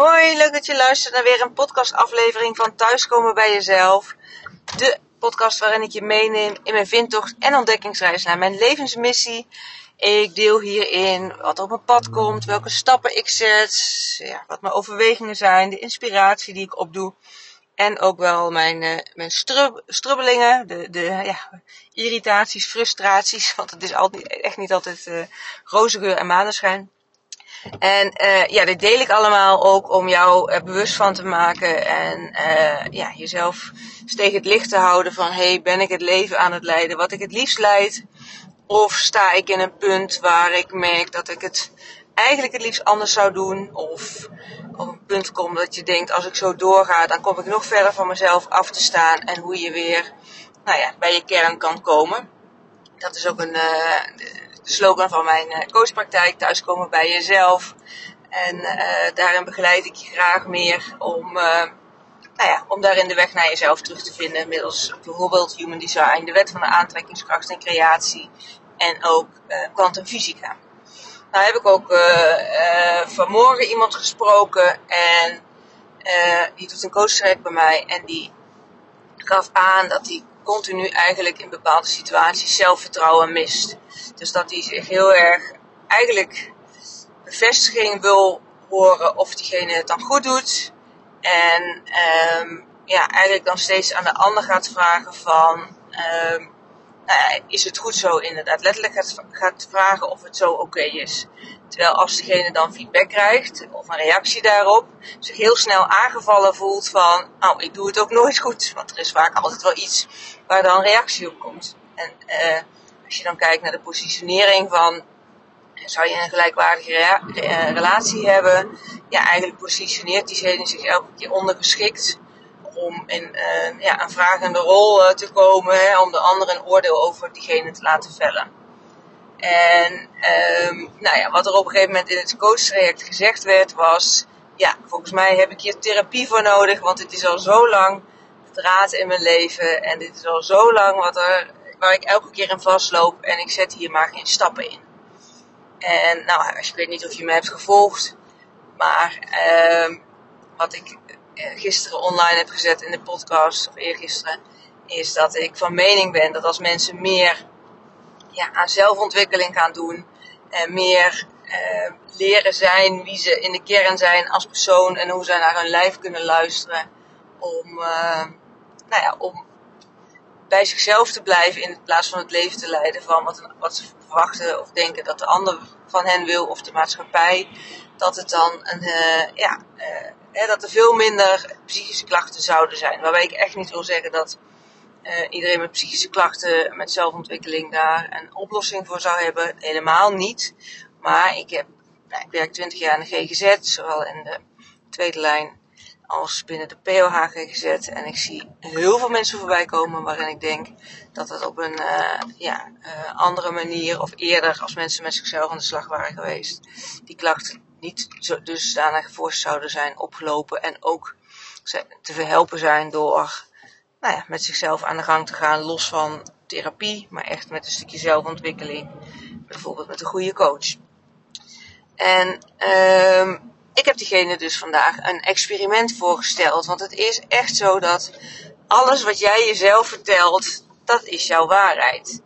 Hoi, leuk dat je luistert naar weer een podcastaflevering van Thuiskomen bij Jezelf. De podcast waarin ik je meeneem in mijn vindtocht en ontdekkingsreis naar mijn levensmissie. Ik deel hierin wat op mijn pad komt, welke stappen ik zet, ja, wat mijn overwegingen zijn, de inspiratie die ik opdoe. En ook wel mijn, uh, mijn strub, strubbelingen, de, de ja, irritaties, frustraties. Want het is altijd, echt niet altijd uh, roze geur en maneschijn. En uh, ja, dit deel ik allemaal ook om jou er bewust van te maken en uh, ja, jezelf tegen het licht te houden van hey, ben ik het leven aan het leiden wat ik het liefst leid? Of sta ik in een punt waar ik merk dat ik het eigenlijk het liefst anders zou doen? Of op een punt kom dat je denkt, als ik zo doorga, dan kom ik nog verder van mezelf af te staan en hoe je weer nou ja, bij je kern kan komen. Dat is ook een, uh, de slogan van mijn coachpraktijk, thuiskomen bij jezelf. En uh, daarin begeleid ik je graag meer om, uh, nou ja, om daarin de weg naar jezelf terug te vinden. Middels bijvoorbeeld Human Design, de wet van de aantrekkingskracht en creatie. En ook kwantumfysica. nou heb ik ook vanmorgen iemand gesproken en die doet een coachtraject bij mij. En die gaf aan dat hij continu eigenlijk in bepaalde situaties zelfvertrouwen mist. Dus dat hij zich heel erg eigenlijk bevestiging wil horen of diegene het dan goed doet. En um, ja, eigenlijk dan steeds aan de ander gaat vragen van, um, ja, is het goed zo inderdaad? Letterlijk gaat, vragen of het zo oké is. Terwijl als diegene dan feedback krijgt of een reactie daarop, zich heel snel aangevallen voelt van, nou, ik doe het ook nooit goed. Want er is vaak altijd wel iets waar dan reactie op komt. En uh, als je dan kijkt naar de positionering van, zou je een gelijkwaardige relatie hebben? Ja, eigenlijk positioneert diegene zich elke keer ondergeschikt om in uh, ja, een vragende rol uh, te komen, hè, om de ander een oordeel over diegene te laten vellen. En um, nou ja, wat er op een gegeven moment in het coachtraject gezegd werd was, ja, volgens mij heb ik hier therapie voor nodig, want het is al zo lang draad in mijn leven en dit is al zo lang wat er, waar ik elke keer in vastloop en ik zet hier maar geen stappen in. En nou, ik weet niet of je me hebt gevolgd, maar um, wat ik gisteren online heb gezet in de podcast, of eergisteren, is dat ik van mening ben dat als mensen meer ja, aan zelfontwikkeling gaan doen en meer uh, leren zijn wie ze in de kern zijn als persoon en hoe ze naar hun lijf kunnen luisteren om, uh, nou ja, om bij zichzelf te blijven in plaats van het leven te leiden van wat, wat ze of denken dat de ander van hen wil of de maatschappij, dat het dan een, uh, ja, uh, dat er veel minder psychische klachten zouden zijn. Waarbij ik echt niet wil zeggen dat uh, iedereen met psychische klachten, met zelfontwikkeling daar een oplossing voor zou hebben. Helemaal niet. Maar ik, heb, nou, ik werk 20 jaar in de GGZ, zowel in de tweede lijn als binnen de POH GGZ. En ik zie heel veel mensen voorbij komen waarin ik denk dat het op een uh, ja, uh, andere manier of eerder als mensen met zichzelf aan de slag waren geweest, die klachten niet zo dusdanig voor zouden zijn opgelopen en ook te verhelpen zijn door nou ja, met zichzelf aan de gang te gaan, los van therapie, maar echt met een stukje zelfontwikkeling, bijvoorbeeld met een goede coach. En um, ik heb diegene dus vandaag een experiment voorgesteld. Want het is echt zo dat alles wat jij jezelf vertelt, dat is jouw waarheid.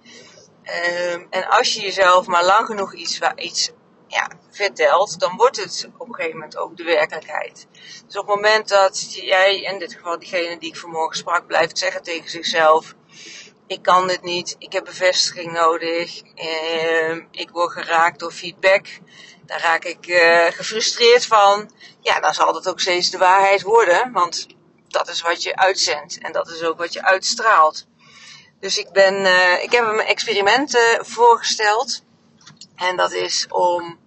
Um, en als je jezelf maar lang genoeg iets, iets ja, vertelt, dan wordt het op een gegeven moment ook de werkelijkheid. Dus op het moment dat jij, in dit geval diegene die ik vanmorgen sprak, blijft zeggen tegen zichzelf: Ik kan dit niet, ik heb bevestiging nodig, uh, ik word geraakt door feedback, daar raak ik uh, gefrustreerd van. Ja, dan zal dat ook steeds de waarheid worden, want dat is wat je uitzendt en dat is ook wat je uitstraalt. Dus ik, ben, uh, ik heb een experiment voorgesteld. En dat is om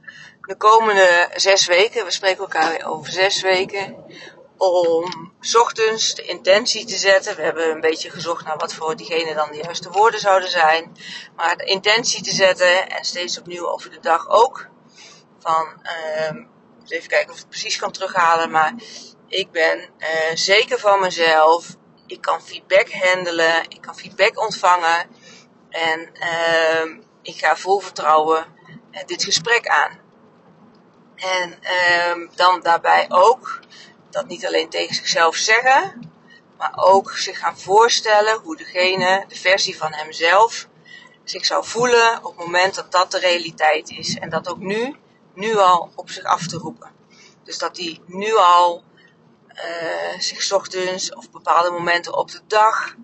de komende zes weken, we spreken elkaar over zes weken, om ochtends de intentie te zetten. We hebben een beetje gezocht naar wat voor diegene dan de juiste woorden zouden zijn. Maar de intentie te zetten en steeds opnieuw over de dag ook. Van, uh, even kijken of ik het precies kan terughalen. Maar ik ben uh, zeker van mezelf. Ik kan feedback handelen. Ik kan feedback ontvangen. En uh, ik ga vol vertrouwen dit gesprek aan. En ehm, dan daarbij ook dat niet alleen tegen zichzelf zeggen, maar ook zich gaan voorstellen hoe degene, de versie van hemzelf, zich zou voelen op het moment dat dat de realiteit is. En dat ook nu, nu al op zich af te roepen. Dus dat hij nu al uh, zich ochtends of bepaalde momenten op de dag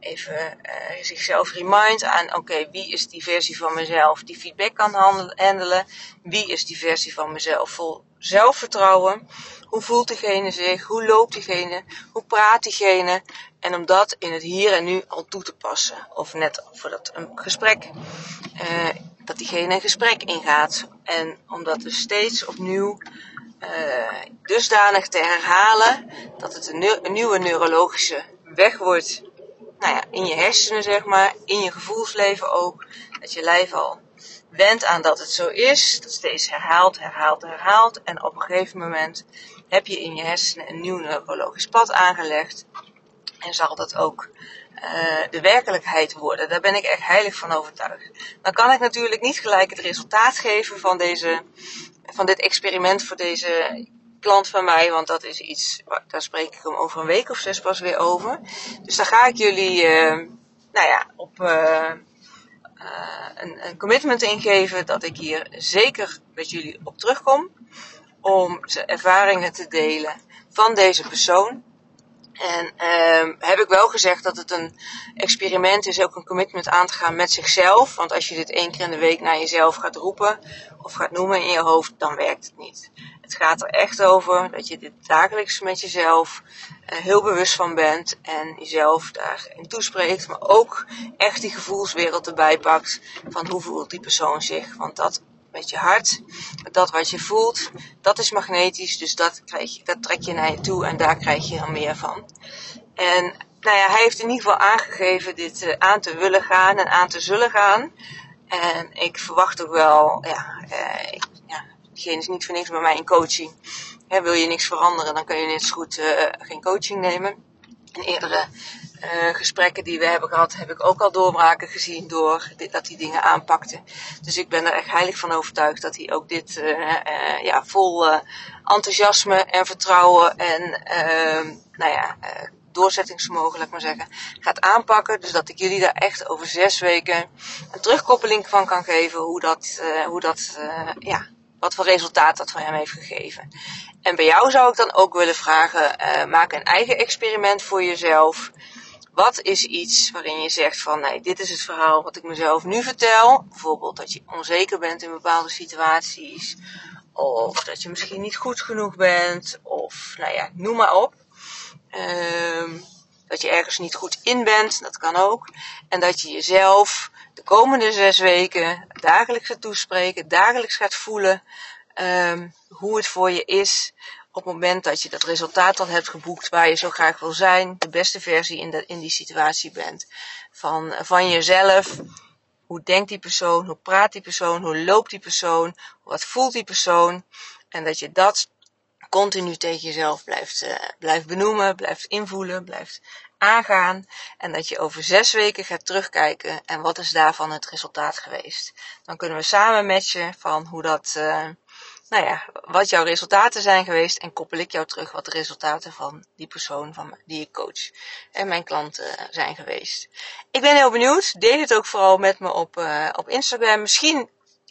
even uh, zichzelf remind aan, oké, wie is die versie van mezelf die feedback kan handelen? Wie is die versie van mezelf vol zelfvertrouwen? Hoe voelt diegene zich? Hoe loopt diegene? Hoe praat diegene? En om dat in het hier en nu al toe te passen. Of net voordat een gesprek, uh, dat diegene een gesprek ingaat. En om dat dus steeds opnieuw uh, dusdanig te herhalen dat het een, nieuwe neurologische weg wordt nou ja, in je hersenen, zeg maar, in je gevoelsleven ook. Dat je lijf al went aan dat het zo is. Dat steeds herhaalt, herhaalt, herhaalt. En op een gegeven moment heb je in je hersenen een nieuw neurologisch pad aangelegd. En zal dat ook uh, de werkelijkheid worden. Daar ben ik echt heilig van overtuigd. Dan kan ik natuurlijk niet gelijk het resultaat geven van, deze, van dit experiment voor deze klant van mij, want dat is iets, daar spreek ik hem over een week of zes pas weer over. Dus daar ga ik jullie, uh, nou ja, op uh, een, een, commitment ingeven dat ik hier zeker met jullie op terugkom. Om ervaringen te delen van deze persoon. En uh, heb ik wel gezegd dat het een experiment is, ook een commitment aan te gaan met zichzelf. Want als je dit één keer in de week naar jezelf gaat roepen of gaat noemen in je hoofd, dan werkt het niet. Het gaat er echt over dat je dit dagelijks met jezelf uh, heel bewust van bent en jezelf daarin toespreekt, maar ook echt die gevoelswereld erbij pakt van hoe voelt die persoon zich. Want dat je hart, dat wat je voelt, dat is magnetisch, dus dat, krijg je, dat trek je naar je toe en daar krijg je er meer van. En nou ja, hij heeft in ieder geval aangegeven dit uh, aan te willen gaan en aan te zullen gaan. En ik verwacht ook wel, ja, uh, diegene is niet voor niks bij mij in coaching. wil je niks veranderen, dan kan je net zo goed uh, geen coaching nemen. In eerdere uh, gesprekken die we hebben gehad, heb ik ook al doorbraken gezien door dit, dat hij dingen aanpakte. Dus ik ben er echt heilig van overtuigd dat hij ook dit uh, ja, vol enthousiasme en vertrouwen en ehm, nou ja, doorzettingsvermogen, laat ik maar zeggen, gaat aanpakken. Dus dat ik jullie daar echt over zes weken een terugkoppeling van kan geven hoe dat, hoe dat ja, wat voor resultaat dat voor hem heeft gegeven. En bij jou zou ik dan ook willen vragen, maak een eigen experiment voor jezelf. Wat is iets waarin je zegt van, nee, dit is het verhaal wat ik mezelf nu vertel. Bijvoorbeeld dat je onzeker bent in bepaalde situaties. Of dat je misschien niet goed genoeg bent. Of, nou ja, noem maar op. Um, dat je ergens niet goed in bent, dat kan ook. En dat je jezelf de komende zes weken dagelijks gaat toespreken, dagelijks gaat voelen um, hoe het voor je is op het moment dat je dat resultaat al hebt geboekt waar je zo graag wil zijn, de beste versie in, in die situatie bent. Van, van jezelf, hoe denkt die persoon, hoe praat die persoon, hoe loopt die persoon, wat voelt die persoon. En dat je dat continu tegen jezelf blijft, uh, blijft benoemen, blijft invoelen, blijft aangaan. En dat je over zes weken gaat terugkijken en wat is daarvan het resultaat geweest. Dan kunnen we samen matchen van hoe dat, uh, nou ja, wat jouw resultaten zijn geweest. En koppel ik jou terug wat de resultaten van die persoon van die ik coach en mijn klanten uh, zijn geweest. Ik ben heel benieuwd. Deel het ook vooral met me op, uh, op Instagram. Misschien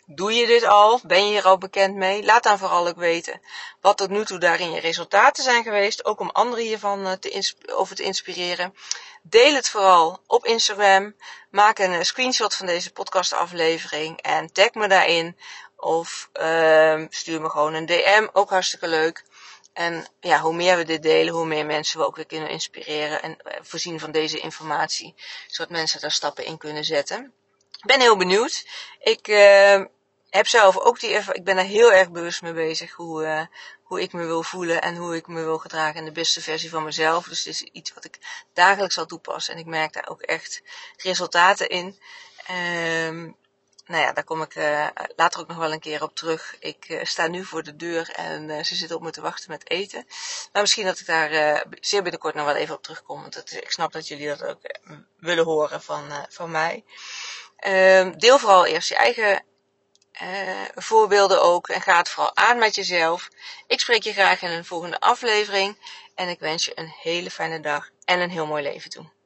Doe je dit al? Ben je hier al bekend mee? Laat dan vooral ook weten wat tot nu toe daarin je resultaten zijn geweest. Ook om anderen hiervan eh, te over te inspireren. Deel het vooral op Instagram. Maak een eh, screenshot van deze podcastaflevering en tag me daarin. Of uh, stuur me gewoon een DM. Ook hartstikke leuk. En ja, hoe meer we dit delen, hoe meer mensen we ook weer kunnen inspireren en eh, voorzien van deze informatie. Zodat mensen daar stappen in kunnen zetten. Ik ben heel benieuwd. Ik uh, heb zelf ook die, ik ben er heel erg bewust mee bezig hoe, uh, hoe ik me wil voelen en hoe ik me wil gedragen in de beste versie van mezelf. Dus het is iets wat ik dagelijks zal toepassen en ik merk daar ook echt resultaten in. Um, nou ja, daar kom ik uh, later ook nog wel een keer op terug. Ik uh, sta nu voor de deur en uh, ze zitten op me te wachten met eten. Maar misschien dat ik daar zeer binnenkort nog wel even op terugkom. Want ik snap dat jullie dat ook willen horen van, van mij. Ehm, deel vooral eerst je eigen voorbeelden ook. En ga het vooral aan met jezelf. Ik spreek je graag in een volgende aflevering. En ik wens je een hele fijne dag en een heel mooi leven toe.